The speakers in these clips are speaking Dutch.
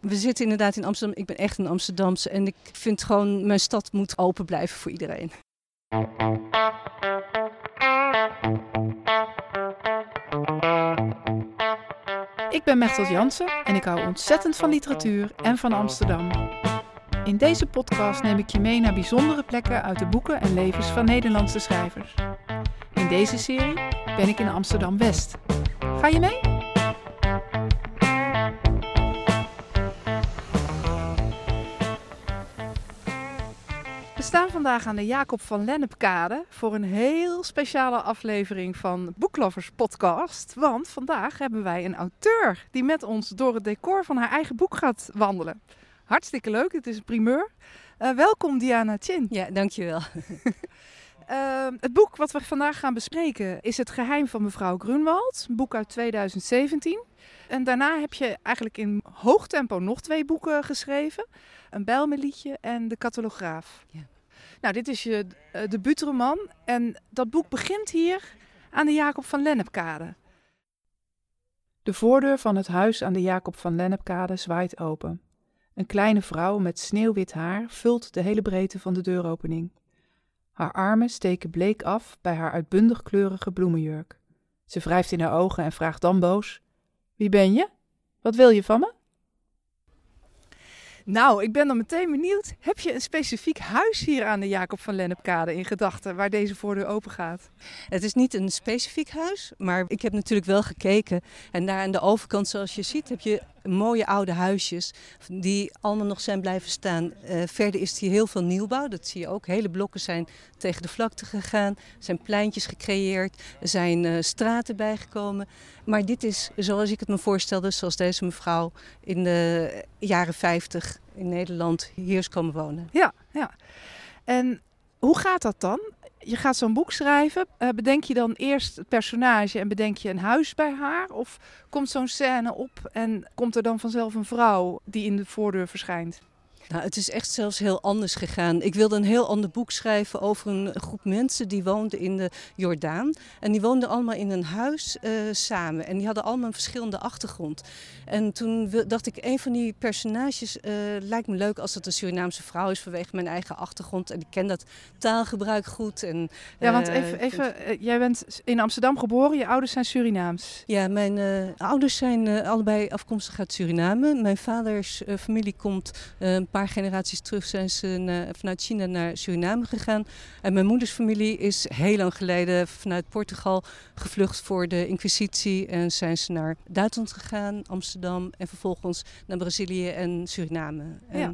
we zitten inderdaad in Amsterdam. Ik ben echt een Amsterdamse en ik vind gewoon mijn stad moet open blijven voor iedereen. Ik ben Mechtel Jansen en ik hou ontzettend van literatuur en van Amsterdam. In deze podcast neem ik je mee naar bijzondere plekken uit de boeken en levens van Nederlandse schrijvers. In deze serie ben ik in Amsterdam West. Ga je mee? Staan vandaag aan de Jacob van Lennepkade voor een heel speciale aflevering van Boeklovers Podcast. Want vandaag hebben wij een auteur die met ons door het decor van haar eigen boek gaat wandelen. Hartstikke leuk, het is een primeur. Uh, welkom Diana Chin. Ja, dankjewel. Uh, het boek wat we vandaag gaan bespreken is Het Geheim van mevrouw Grunwald, een boek uit 2017. En daarna heb je eigenlijk in hoog tempo nog twee boeken geschreven. Een Bijlmeliedje en De Catalograaf. Ja. Nou, dit is je uh, debuutroman en dat boek begint hier aan de Jacob van Lennepkade. De voordeur van het huis aan de Jacob van Lennepkade zwaait open. Een kleine vrouw met sneeuwwit haar vult de hele breedte van de deuropening. Haar armen steken bleek af bij haar uitbundig kleurige bloemenjurk. Ze wrijft in haar ogen en vraagt dan boos: Wie ben je? Wat wil je van me? Nou, ik ben dan meteen benieuwd. Heb je een specifiek huis hier aan de Jacob van Lennepkade in gedachten waar deze voordeur open gaat? Het is niet een specifiek huis, maar ik heb natuurlijk wel gekeken. En daar aan de overkant, zoals je ziet, heb je mooie oude huisjes die allemaal nog zijn blijven staan. Uh, verder is hier heel veel nieuwbouw, dat zie je ook. Hele blokken zijn tegen de vlakte gegaan, zijn pleintjes gecreëerd, er zijn uh, straten bijgekomen. Maar dit is zoals ik het me voorstelde, zoals deze mevrouw in de jaren 50 in Nederland hier is komen wonen. Ja, ja. En hoe gaat dat dan? Je gaat zo'n boek schrijven. Uh, bedenk je dan eerst het personage en bedenk je een huis bij haar? Of komt zo'n scène op en komt er dan vanzelf een vrouw die in de voordeur verschijnt? Nou, het is echt zelfs heel anders gegaan. Ik wilde een heel ander boek schrijven over een groep mensen die woonden in de Jordaan. En die woonden allemaal in een huis uh, samen. En die hadden allemaal een verschillende achtergrond. En toen dacht ik, een van die personages uh, lijkt me leuk als het een Surinaamse vrouw is vanwege mijn eigen achtergrond. En ik ken dat taalgebruik goed. En, ja, want even, even jij bent in Amsterdam geboren, je ouders zijn Surinaams. Ja, mijn ouders zijn allebei afkomstig uit Suriname. Mijn vaders familie komt een paar paar generaties terug zijn ze naar, vanuit China naar Suriname gegaan. En mijn moeders familie is heel lang geleden vanuit Portugal gevlucht voor de Inquisitie. En zijn ze naar Duitsland gegaan, Amsterdam en vervolgens naar Brazilië en Suriname. En ja.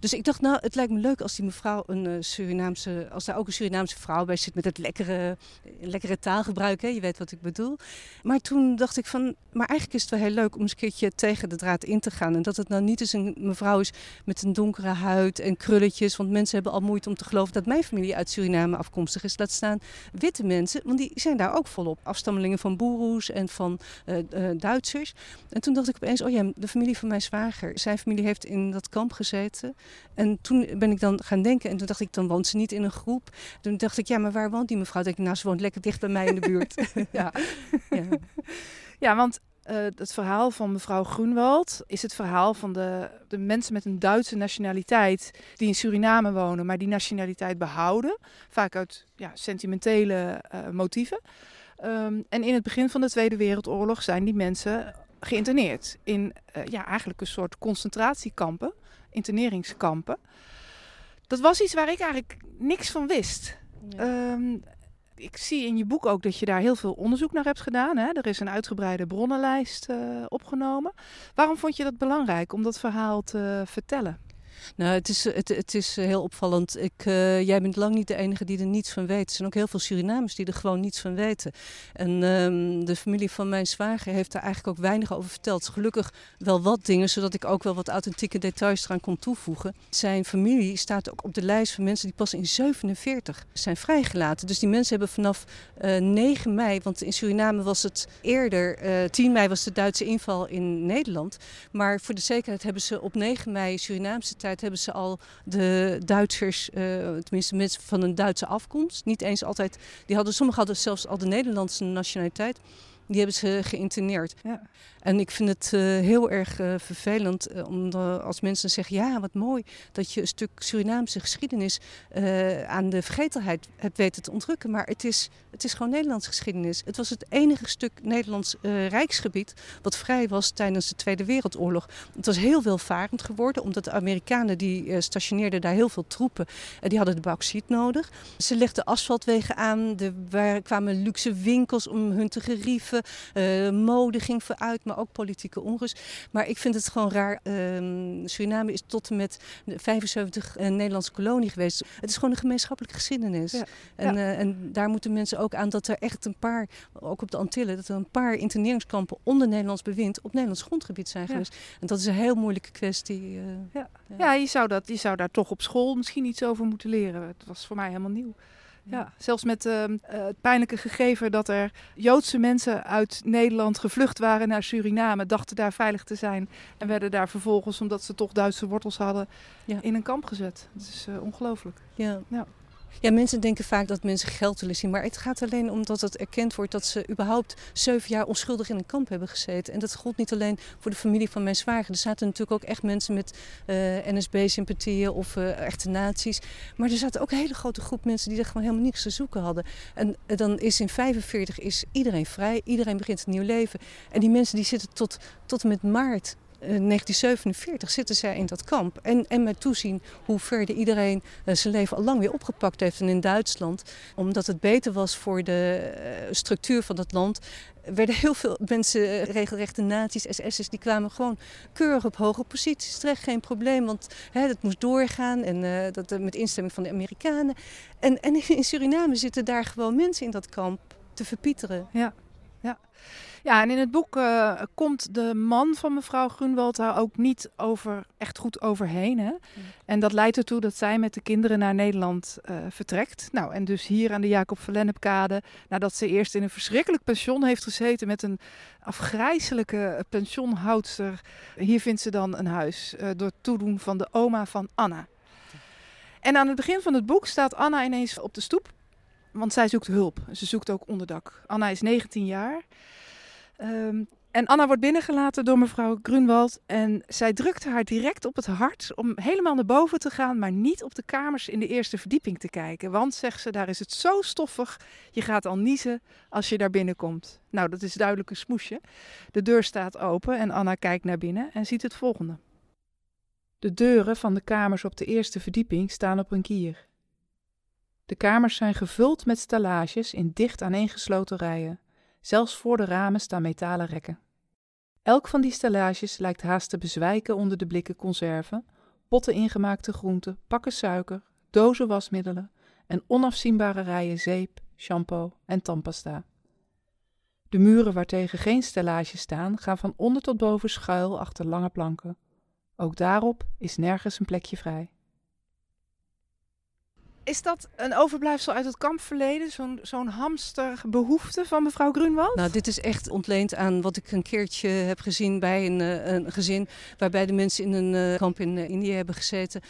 Dus ik dacht, nou, het lijkt me leuk als die mevrouw een uh, Surinaamse, als daar ook een Surinaamse vrouw bij zit met het lekkere, lekkere taalgebruik. Hè? Je weet wat ik bedoel. Maar toen dacht ik van, maar eigenlijk is het wel heel leuk om eens een keertje tegen de draad in te gaan. En dat het nou niet eens een mevrouw is met een donkere huid en krulletjes. Want mensen hebben al moeite om te geloven dat mijn familie uit Suriname afkomstig is. Laat staan witte mensen, want die zijn daar ook volop. Afstammelingen van Boeroes en van uh, uh, Duitsers. En toen dacht ik opeens, oh ja, de familie van mijn zwager. Zijn familie heeft in dat kamp gezeten. En toen ben ik dan gaan denken. En toen dacht ik, dan woont ze niet in een groep. Toen dacht ik, ja, maar waar woont die mevrouw? Denk ik, nou, ze woont lekker dicht bij mij in de buurt. ja. ja. ja, want uh, het verhaal van mevrouw Groenwald is het verhaal van de, de mensen met een Duitse nationaliteit die in Suriname wonen, maar die nationaliteit behouden. Vaak uit ja, sentimentele uh, motieven. Um, en in het begin van de Tweede Wereldoorlog zijn die mensen geïnterneerd in uh, ja, eigenlijk een soort concentratiekampen, interneringskampen. Dat was iets waar ik eigenlijk niks van wist. Ja. Um, ik zie in je boek ook dat je daar heel veel onderzoek naar hebt gedaan. Hè? Er is een uitgebreide bronnenlijst uh, opgenomen. Waarom vond je dat belangrijk om dat verhaal te vertellen? Nou, het is, het, het is heel opvallend. Ik, uh, jij bent lang niet de enige die er niets van weet. Er zijn ook heel veel Surinamers die er gewoon niets van weten. En um, de familie van mijn zwager heeft daar eigenlijk ook weinig over verteld. Gelukkig wel wat dingen, zodat ik ook wel wat authentieke details eraan kon toevoegen. Zijn familie staat ook op de lijst van mensen die pas in 47 zijn vrijgelaten. Dus die mensen hebben vanaf uh, 9 mei, want in Suriname was het eerder, uh, 10 mei was de Duitse inval in Nederland. Maar voor de zekerheid hebben ze op 9 mei Surinaamse tijd hebben ze al de Duitsers, uh, tenminste mensen van een Duitse afkomst, niet eens altijd, die hadden, sommigen hadden zelfs al de Nederlandse nationaliteit. Die hebben ze geïnterneerd. Ja. En ik vind het uh, heel erg uh, vervelend uh, om als mensen zeggen: ja, wat mooi dat je een stuk Surinaamse geschiedenis aan de vergetelheid hebt weten te ontrukken. Maar het is, het is gewoon Nederlands geschiedenis. Het was het enige stuk Nederlands rijksgebied wat vrij was tijdens de Tweede Wereldoorlog. Het was heel welvarend geworden, omdat de Amerikanen die stationeerden daar heel veel troepen en die hadden de bauxiet nodig. Ze legden asfaltwegen aan, er kwamen luxe winkels om hun te gerieven, mode ging vooruit. Maar ook politieke onrust. Maar ik vind het gewoon raar. Um, Suriname is tot en met 75 een Nederlandse kolonie geweest. Het is gewoon een gemeenschappelijke geschiedenis. Ja. En, ja. Uh, en daar moeten mensen ook aan dat er echt een paar, ook op de Antillen, dat er een paar interneringskampen onder Nederlands bewind op Nederlands grondgebied zijn geweest. En dat is een heel moeilijke kwestie. Ja, ja. je, zou dat, je zou daar toch op school misschien iets over moeten leren. Het was voor mij helemaal nieuw. Ja, zelfs met uh, het pijnlijke gegeven dat er Joodse mensen uit Nederland gevlucht waren naar Suriname, dachten daar veilig te zijn en werden daar vervolgens, omdat ze toch Duitse wortels hadden, ja. in een kamp gezet. Dat is uh, ongelooflijk. Ja. ja. Ja, mensen denken vaak dat mensen geld willen zien. Maar het gaat alleen om dat het erkend wordt dat ze überhaupt zeven jaar onschuldig in een kamp hebben gezeten. En dat gold niet alleen voor de familie van mijn zwager. Er zaten natuurlijk ook echt mensen met uh, NSB-sympathieën of uh, echte nazi's. Maar er zaten ook een hele grote groep mensen die er gewoon helemaal niks te zoeken hadden. En uh, dan is in 45 is iedereen vrij, iedereen begint een nieuw leven. En die mensen die zitten tot, tot en met maart 1947 zitten zij in dat kamp. En, en met toezien hoe verder iedereen uh, zijn leven al lang weer opgepakt heeft. En in Duitsland, omdat het beter was voor de uh, structuur van het land, werden heel veel mensen, regelrechte nazi's, SS'ers, die kwamen gewoon keurig op hoge posities terecht. Geen probleem, want hè, dat moest doorgaan en dat, met instemming van de Amerikanen. En, en in Suriname zitten daar gewoon mensen in dat kamp te verpieteren. Ja, ja. Ja, en in het boek uh, komt de man van mevrouw Grunwald daar ook niet over, echt goed overheen. Hè? Mm. En dat leidt ertoe dat zij met de kinderen naar Nederland uh, vertrekt. Nou, en dus hier aan de Jacob Verlennepkade, nadat ze eerst in een verschrikkelijk pension heeft gezeten met een afgrijzelijke pensionhoudster. Hier vindt ze dan een huis uh, door toedoen van de oma van Anna. En aan het begin van het boek staat Anna ineens op de stoep want zij zoekt hulp. Ze zoekt ook onderdak. Anna is 19 jaar. Um, en Anna wordt binnengelaten door mevrouw Grunwald. En zij drukt haar direct op het hart om helemaal naar boven te gaan, maar niet op de kamers in de eerste verdieping te kijken. Want, zegt ze, daar is het zo stoffig, je gaat al niezen als je daar binnenkomt. Nou, dat is duidelijk een smoesje. De deur staat open en Anna kijkt naar binnen en ziet het volgende. De deuren van de kamers op de eerste verdieping staan op een kier. De kamers zijn gevuld met stellages in dicht aaneengesloten rijen. Zelfs voor de ramen staan metalen rekken. Elk van die stellages lijkt haast te bezwijken onder de blikken conserven, potten ingemaakte groenten, pakken suiker, dozen wasmiddelen en onafzienbare rijen zeep, shampoo en tandpasta. De muren waartegen geen stellages staan, gaan van onder tot boven schuil achter lange planken. Ook daarop is nergens een plekje vrij. Is dat een overblijfsel uit het kampverleden? Zo'n zo'n hamsterbehoefte van mevrouw Grunwald? Nou, dit is echt ontleend aan wat ik een keertje heb gezien bij een, uh, een gezin... waarbij de mensen in een uh, kamp in uh, Indië hebben gezeten.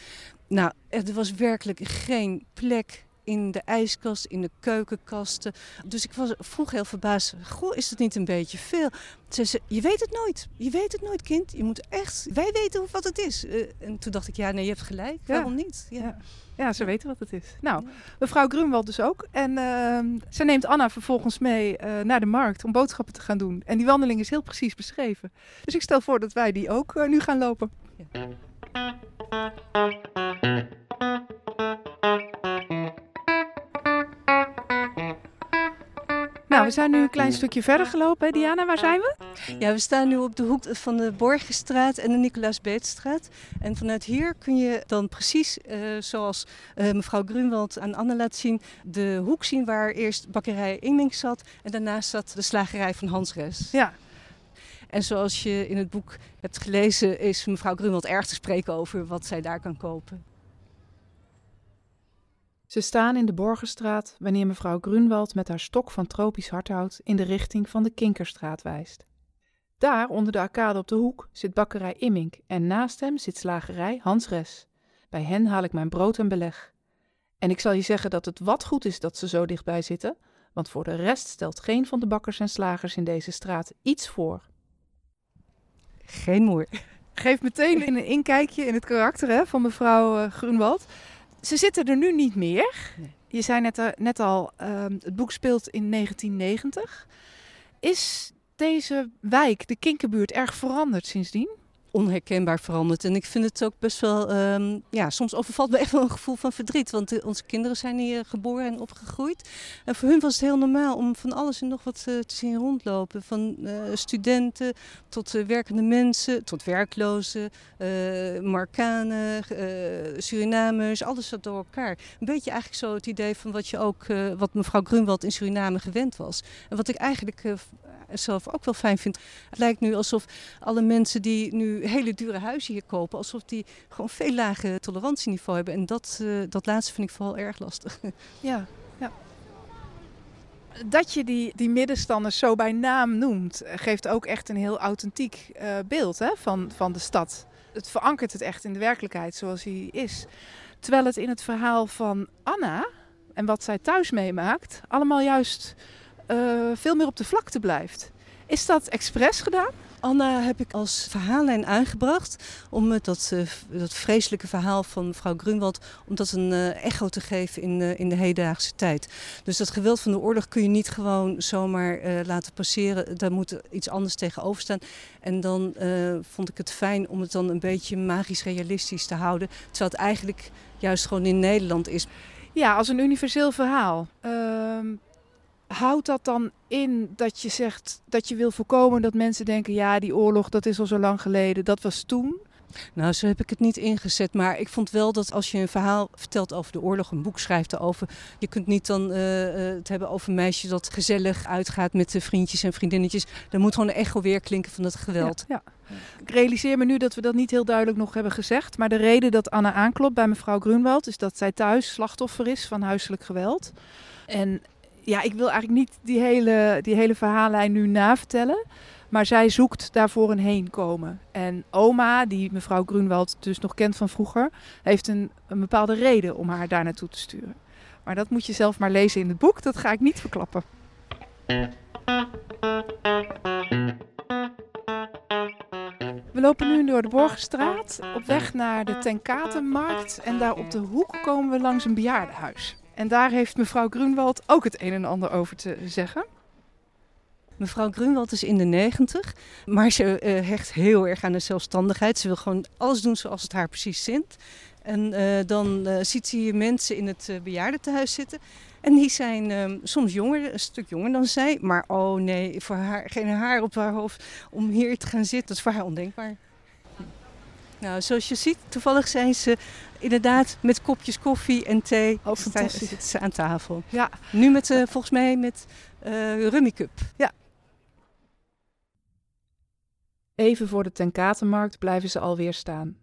Nou, er was werkelijk geen plek in de ijskast, in de keukenkasten. Dus ik was, vroeg heel verbaasd, goh, is dat niet een beetje veel? Ze zei, je weet het nooit. Je weet het nooit, kind. Je moet echt, wij weten wat het is. Uh, en toen dacht ik, ja, nee, je hebt gelijk. Ja. Waarom niet? Ja. ja. Ja, ze weten wat het is. Nou, mevrouw Grunwald dus ook. En uh, ze neemt Anna vervolgens mee uh, naar de markt om boodschappen te gaan doen. En die wandeling is heel precies beschreven. Dus ik stel voor dat wij die ook uh, nu gaan lopen. We zijn nu een klein stukje verder gelopen. Diana, waar zijn we? Ja, we staan nu op de hoek van de Borgenstraat en de Nicolaas Beetstraat. En vanuit hier kun je dan precies, uh, zoals uh, mevrouw Grunwald aan Anne laat zien, de hoek zien waar eerst bakkerij Ingming zat en daarnaast zat de slagerij van Hans Res. Ja. En zoals je in het boek hebt gelezen, is mevrouw Grunwald erg te spreken over wat zij daar kan kopen. Ze staan in de Borgenstraat wanneer mevrouw Grunwald met haar stok van tropisch hardhout in de richting van de Kinkerstraat wijst. Daar, onder de arcade op de hoek, zit bakkerij Immink en naast hem zit slagerij Hans Res. Bij hen haal ik mijn brood en beleg. En ik zal je zeggen dat het wat goed is dat ze zo dichtbij zitten, Want voor de rest stelt geen van de bakkers en slagers in deze straat iets voor. Geen moer. Geef meteen een inkijkje in het karakter hè, van mevrouw uh, Groenwald. Ze zitten er nu niet meer. Nee. Je zei net, net al, uh, het boek speelt in 1990. Is deze wijk, de Kinkerbuurt, erg veranderd sindsdien? Onherkenbaar veranderd. En ik vind het ook best wel, um, ja, soms overvalt me echt wel een gevoel van verdriet. Want de, onze kinderen zijn hier geboren en opgegroeid. En voor hun was het heel normaal om van alles en nog wat uh, te zien rondlopen. Van studenten tot werkende mensen, tot werklozen, Marokkanen, Surinamers, alles zat door elkaar. Een beetje eigenlijk zo het idee van wat je ook, wat mevrouw Grunwald in Suriname gewend was. En wat ik eigenlijk zelf ook wel fijn vind. Het lijkt nu alsof alle mensen die nu hele dure huizen hier kopen, alsof die gewoon veel lager tolerantieniveau hebben. En dat, uh, dat laatste vind ik vooral erg lastig. Ja, ja. Dat je die, die middenstanders zo bij naam noemt, geeft ook echt een heel authentiek uh, beeld hè, van, van de stad. Het verankert het echt in de werkelijkheid zoals hij is. Terwijl het in het verhaal van Anna en wat zij thuis meemaakt, allemaal juist veel meer op de vlakte blijft. Is dat expres gedaan? Anna heb ik als verhaallijn aangebracht om het, dat, uh, dat vreselijke verhaal van mevrouw Grunwald, om dat een uh, echo te geven in, uh, in de hedendaagse tijd. Dus dat geweld van de oorlog kun je niet gewoon zomaar laten passeren. Daar moet iets anders tegenover staan. En dan vond ik het fijn om het dan een beetje magisch realistisch te houden. Terwijl het eigenlijk juist gewoon in Nederland is. Ja, als een universeel verhaal. Ehm, houdt dat dan in dat je zegt dat je wil voorkomen dat mensen denken: ja, die oorlog dat is al zo lang geleden, dat was toen? Nou, zo heb ik het niet ingezet. Maar ik vond wel dat als je een verhaal vertelt over de oorlog, een boek schrijft erover. Je kunt niet dan uh, het hebben over een meisje dat gezellig uitgaat met de vriendjes en vriendinnetjes. Dan moet gewoon een echo weer klinken van het geweld. Ja, ja. Ik realiseer me nu dat we dat niet heel duidelijk nog hebben gezegd. Maar de reden dat Anna aanklopt bij mevrouw Grunwald is dat zij thuis slachtoffer is van huiselijk geweld. En ja, ik wil eigenlijk niet die hele, die hele verhaallijn nu navertellen. Maar zij zoekt daarvoor een heenkomen. En oma, die mevrouw Grunwald dus nog kent van vroeger, heeft een, een bepaalde reden om haar daar naartoe te sturen. Maar dat moet je zelf maar lezen in het boek, dat ga ik niet verklappen. We lopen nu door de Borgenstraat op weg naar de Tenkatenmarkt. En daar op de hoek komen we langs een bejaardenhuis. En daar heeft mevrouw Grunwald ook het een en ander over te zeggen. Mevrouw Grunwald is in de negentig, maar ze uh, hecht heel erg aan de zelfstandigheid. Ze wil gewoon alles doen zoals het haar precies zint. En uh, dan uh, ziet ze hier mensen in het bejaardentehuis zitten. En die zijn ehm, soms jonger, een stuk jonger dan zij. Maar oh nee, voor haar geen haar op haar hoofd om hier te gaan zitten. Dat is voor haar ondenkbaar. Nou, zoals je ziet, toevallig zijn ze inderdaad met kopjes koffie en thee oh, fantastisch. zitten ze aan tafel. Ja. Nu met, uh, volgens mij met uh, Rummy Cup. Ja. Even voor de Tenkatenmarkt blijven ze alweer staan.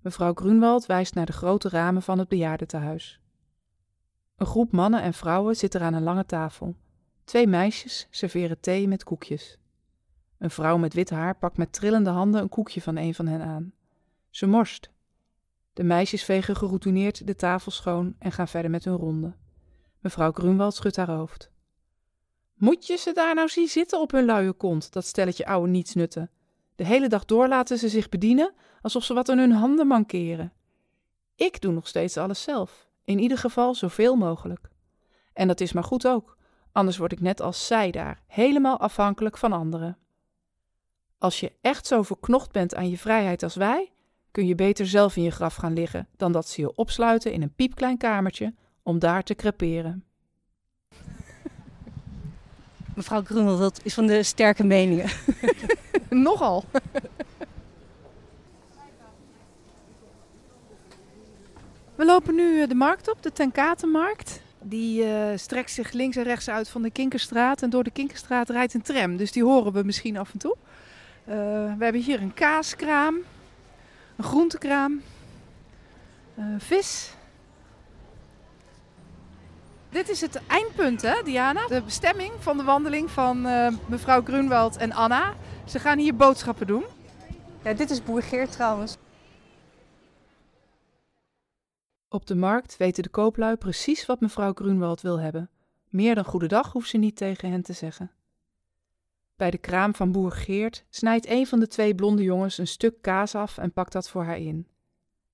Mevrouw Grunwald wijst naar de grote ramen van het bejaardentehuis. Een groep mannen en vrouwen zit er aan een lange tafel. Twee meisjes serveren thee met koekjes. Een vrouw met wit haar pakt met trillende handen een koekje van een van hen aan. Ze morst. De meisjes vegen geroutineerd de tafel schoon en gaan verder met hun ronde. Mevrouw Grunwald schudt haar hoofd. Moet je ze daar nou zien zitten op hun luie kont, dat stelletje oude nietsnutten? De hele dag door laten ze zich bedienen alsof ze wat aan hun handen mankeren. Ik doe nog steeds alles zelf, in ieder geval zoveel mogelijk. En dat is maar goed ook, anders word ik net als zij daar, helemaal afhankelijk van anderen. Als je echt zo verknocht bent aan je vrijheid als wij, kun je beter zelf in je graf gaan liggen dan dat ze je opsluiten in een piepklein kamertje om daar te creperen. Mevrouw Grunel, dat is van de sterke meningen. Nogal. We lopen nu eh, de markt op, de Tenkatenmarkt. Die uh, strekt zich links en rechts uit van de Kinkerstraat. En door de Kinkerstraat rijdt een tram, dus die horen we misschien af en toe. Uh, we hebben hier een kaaskraam, een groentekraam, uh, vis. Dit is het eindpunt, hè, Diana? De bestemming van de wandeling van uh, mevrouw Grunwald en Anna. Ze gaan hier boodschappen doen. Ja, dit is boer Geert trouwens. Op de markt weten de kooplui precies wat mevrouw Grunwald wil hebben. Meer dan goedendag hoeft ze niet tegen hen te zeggen. Bij de kraam van boer Geert snijdt een van de twee blonde jongens een stuk kaas af en pakt dat voor haar in.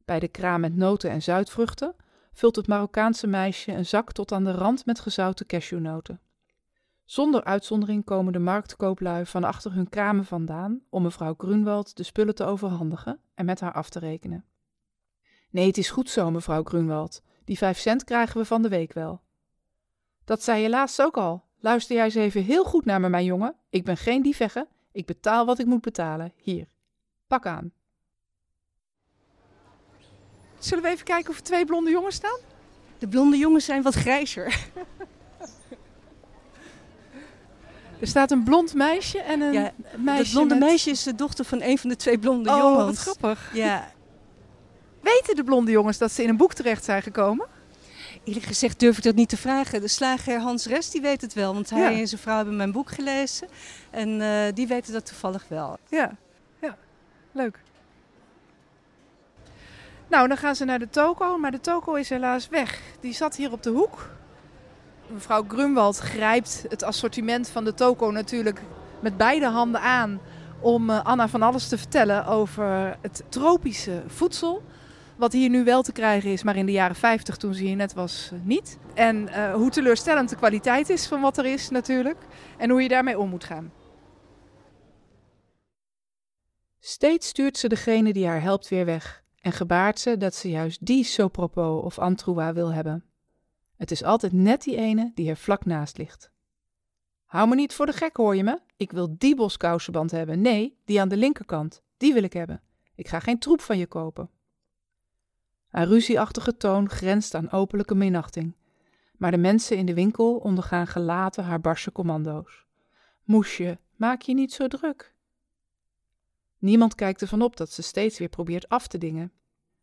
Bij de kraam met noten en zuidvruchten vult het Marokkaanse meisje een zak tot aan de rand met gezouten cashewnoten. Zonder uitzondering komen de marktkooplui van achter hun kramen vandaan om mevrouw Grunwald de spullen te overhandigen en met haar af te rekenen. Nee, het is goed zo, mevrouw Grunwald. Die vijf cent krijgen we van de week wel. Dat zei je laatst ook al. Luister jij eens even heel goed naar me, mijn jongen. Ik ben geen dievegge. Ik betaal wat ik moet betalen. Hier, pak aan. Zullen we even kijken of er twee blonde jongens staan? De blonde jongens zijn wat grijzer. Er staat een blond meisje en een ja, meisje. Het blonde met... meisje is de dochter van een van de twee blonde oh, jongens. Oh, wat grappig. Ja. Weten de blonde jongens dat ze in een boek terecht zijn gekomen? Eerlijk gezegd durf ik dat niet te vragen. De slager Hans Rest die weet het wel, want hij ja. en zijn vrouw hebben mijn boek gelezen. En uh, die weten dat toevallig wel. Ja, ja, leuk. Nou, dan gaan ze naar de toko, maar de toko is helaas weg. Die zat hier op de hoek. Mevrouw Grunwald grijpt het assortiment van de toko natuurlijk met beide handen aan om uh, Anna van alles te vertellen over het tropische voedsel. Wat hier nu wel te krijgen is, maar in de jaren 50 toen ze hier net was uh, niet. En uh, hoe teleurstellend de kwaliteit is van wat er is natuurlijk. En hoe je daarmee om moet gaan. Steeds stuurt ze degene die haar helpt weer weg. En gebaart ze dat ze juist die sopropos of antroua wil hebben. Het is altijd net die ene die er vlak naast ligt. Hou me niet voor de gek, hoor je me? Ik wil die boskousenband hebben. Nee, die aan de linkerkant. Die wil ik hebben. Ik ga geen troep van je kopen. Haar ruzieachtige toon grenst aan openlijke minachting. Maar de mensen in de winkel ondergaan gelaten haar barse commando's. Moesje, maak je niet zo druk. Niemand kijkt ervan op dat ze steeds weer probeert af te dingen.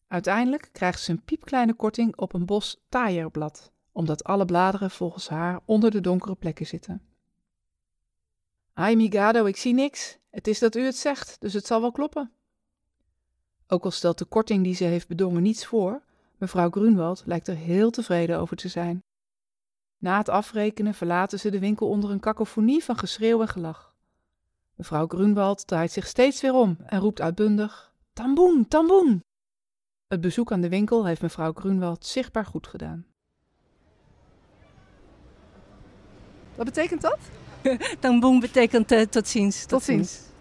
Uiteindelijk krijgt ze een piepkleine korting op een bos taaierblad, omdat alle bladeren volgens haar onder de donkere plekken zitten. Ai, Migado, ik zie niks. Het is dat u het zegt, dus het zal wel kloppen. Ook al stelt de korting die ze heeft bedongen niets voor, mevrouw Grunwald lijkt er heel tevreden over te zijn. Na het afrekenen verlaten ze de winkel onder een kakofonie van geschreeuw en gelach. Mevrouw Grunwald draait zich steeds weer om en roept uitbundig: Tamboen, tamboen! Het bezoek aan de winkel heeft mevrouw Grunwald zichtbaar goed gedaan. Wat betekent dat? tamboen betekent uh, tot ziens. Tot, tot ziens. ziens.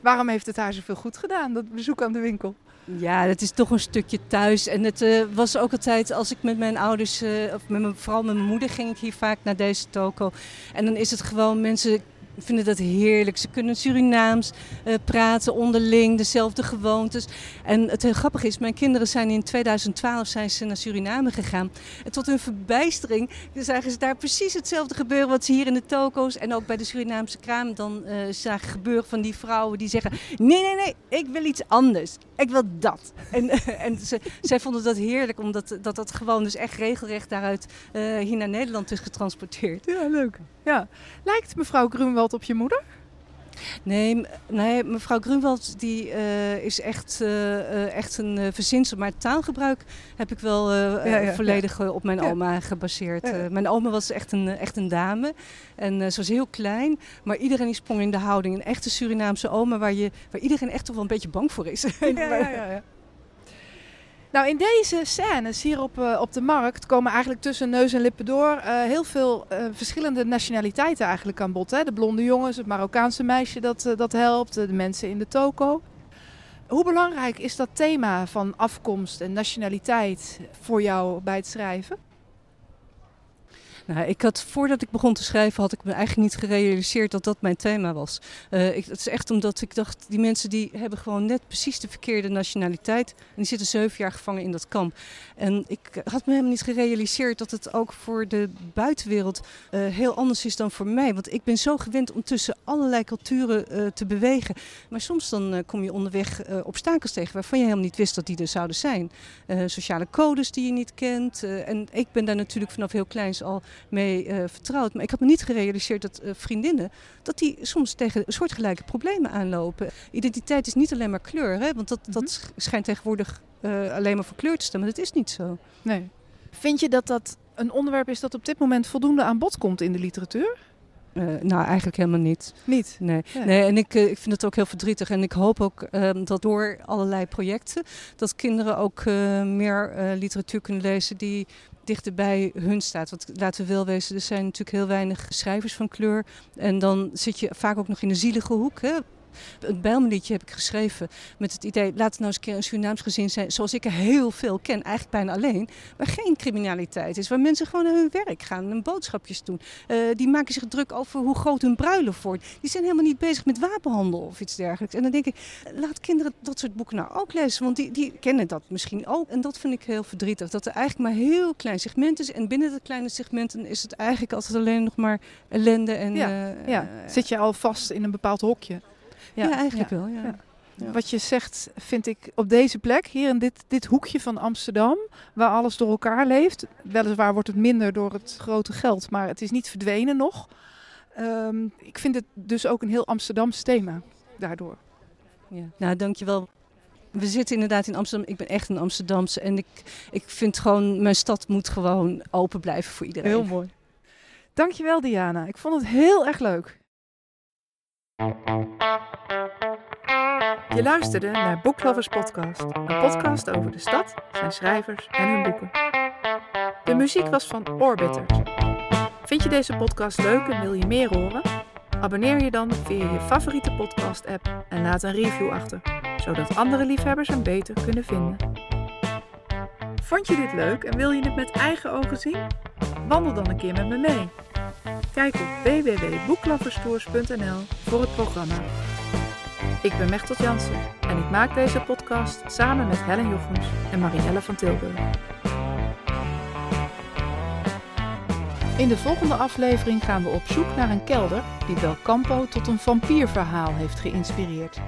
Waarom heeft het haar zoveel goed gedaan, dat bezoek aan de winkel? Ja, het is toch een stukje thuis. En het uh, was ook altijd, als ik met mijn ouders, uh, of met mijn, vooral met mijn moeder, ging ik hier vaak naar deze toko. En dan is het gewoon, mensen vinden dat heerlijk. Ze kunnen Surinaams uh, praten onderling, dezelfde gewoontes. En het heel grappige is, mijn kinderen zijn in 2012 zijn ze naar Suriname gegaan. En tot hun verbijstering zagen ze daar precies hetzelfde gebeuren wat ze hier in de toko's en ook bij de Surinaamse kraam dan uh, zagen gebeuren van die vrouwen die zeggen: nee, nee, nee, ik wil iets anders. Ik wil dat. En, en ze, zij vonden dat heerlijk, omdat dat, dat gewoon dus echt regelrecht daaruit hier naar Nederland is getransporteerd. Ja, leuk. Ja. Lijkt mevrouw Grunwald op je moeder? Nee, nee, mevrouw Grunwald die, uh, is echt, uh, echt een uh, verzinsel. Maar taalgebruik heb ik wel ja, ja, volledig ja. op mijn oma gebaseerd. mijn oma was echt een, echt een dame. En ze was heel klein. Maar iedereen die sprong in de houding. Een echte Surinaamse oma waar, je, waar iedereen echt toch wel een beetje bang voor is. ja. Nou, in deze scènes hier op, uh, op de markt komen eigenlijk tussen neus en lippen door uh, heel veel uh, verschillende nationaliteiten eigenlijk aan bod. Hè? De blonde jongens, het Marokkaanse meisje dat, dat helpt, de mensen in de toko. Hoe belangrijk is dat thema van afkomst en nationaliteit voor jou bij het schrijven? Nou, ik had voordat ik begon te schrijven, had ik me eigenlijk niet gerealiseerd dat dat mijn thema was. Uh, ik, het is echt omdat ik dacht, die mensen die hebben gewoon net precies de verkeerde nationaliteit. En die zitten zeven jaar gevangen in dat kamp. En ik had me helemaal niet gerealiseerd dat het ook voor de buitenwereld uh, heel anders is dan voor mij. Want ik ben zo gewend om tussen allerlei culturen uh, te bewegen. Maar soms dan kom je onderweg obstakels tegen waarvan je helemaal niet wist dat die er zouden zijn. sociale codes die je niet kent. en ik ben daar natuurlijk vanaf heel kleins al mee uh, vertrouwd. Maar ik had me niet gerealiseerd dat uh, vriendinnen, dat die soms tegen soortgelijke problemen aanlopen. Identiteit is niet alleen maar kleur, hè? want dat, mm -hmm. dat schijnt tegenwoordig uh, alleen maar voor kleur te staan, maar dat is niet zo. Nee. Vind je dat dat een onderwerp is dat op dit moment voldoende aan bod komt in de literatuur? Uh, nou, eigenlijk helemaal niet. Niet? Nee. nee. en ik, uh, ik vind het ook heel verdrietig. En ik hoop ook uh, dat door allerlei projecten... dat kinderen ook meer literatuur kunnen lezen die dichter bij hun staat. Want laten we wel wezen, er zijn natuurlijk heel weinig schrijvers van kleur. En dan zit je vaak ook nog in de zielige hoek. Hè? Een Bijlmerliedje heb ik geschreven met het idee... laat het nou eens een keer een Surinaams gezin zijn zoals ik er heel veel ken. Eigenlijk bijna alleen. Waar geen criminaliteit is. Waar mensen gewoon naar hun werk gaan en boodschapjes doen. Uh, die maken zich druk over hoe groot hun bruiloft wordt. Die zijn helemaal niet bezig met wapenhandel of iets dergelijks. En dan denk ik, laat kinderen dat soort boeken nou ook lezen. Want die, die kennen dat misschien ook. En dat vind ik heel verdrietig. Dat er eigenlijk maar heel klein segment is. En binnen dat kleine segment is het eigenlijk altijd alleen nog maar ellende. En, ja, uh, ja. Zit je al vast in een bepaald hokje? Ja, eigenlijk wel. Ja. Wat je zegt, vind ik op deze plek, hier in dit, dit hoekje van Amsterdam, waar alles door elkaar leeft. Weliswaar wordt het minder door het grote geld, maar het is niet verdwenen nog. Um, ik vind het dus ook een heel Amsterdams thema daardoor. Ja. Nou, dankjewel. We zitten inderdaad in Amsterdam. Ik ben echt een Amsterdamse en ik, ik vind gewoon, mijn stad moet gewoon open blijven voor iedereen. Heel mooi. Dankjewel Diana. Ik vond het heel erg leuk. Je luisterde naar Booklovers Podcast, een podcast over de stad, zijn schrijvers en hun boeken. De muziek was van Orbiters. Vind je deze podcast leuk en wil je meer horen? Abonneer je dan via je favoriete podcast-app en laat een review achter, zodat andere liefhebbers hem beter kunnen vinden. Vond je dit leuk en wil je het met eigen ogen zien? Wandel dan een keer met me mee. Kijk op www.boekloverstoers.nl voor het programma. Ik ben Mechtel Jansen en ik maak deze podcast samen met Helen Jochems en Marielle van Tilburg. In de volgende aflevering gaan we op zoek naar een kelder die Belcampo tot een vampierverhaal heeft geïnspireerd.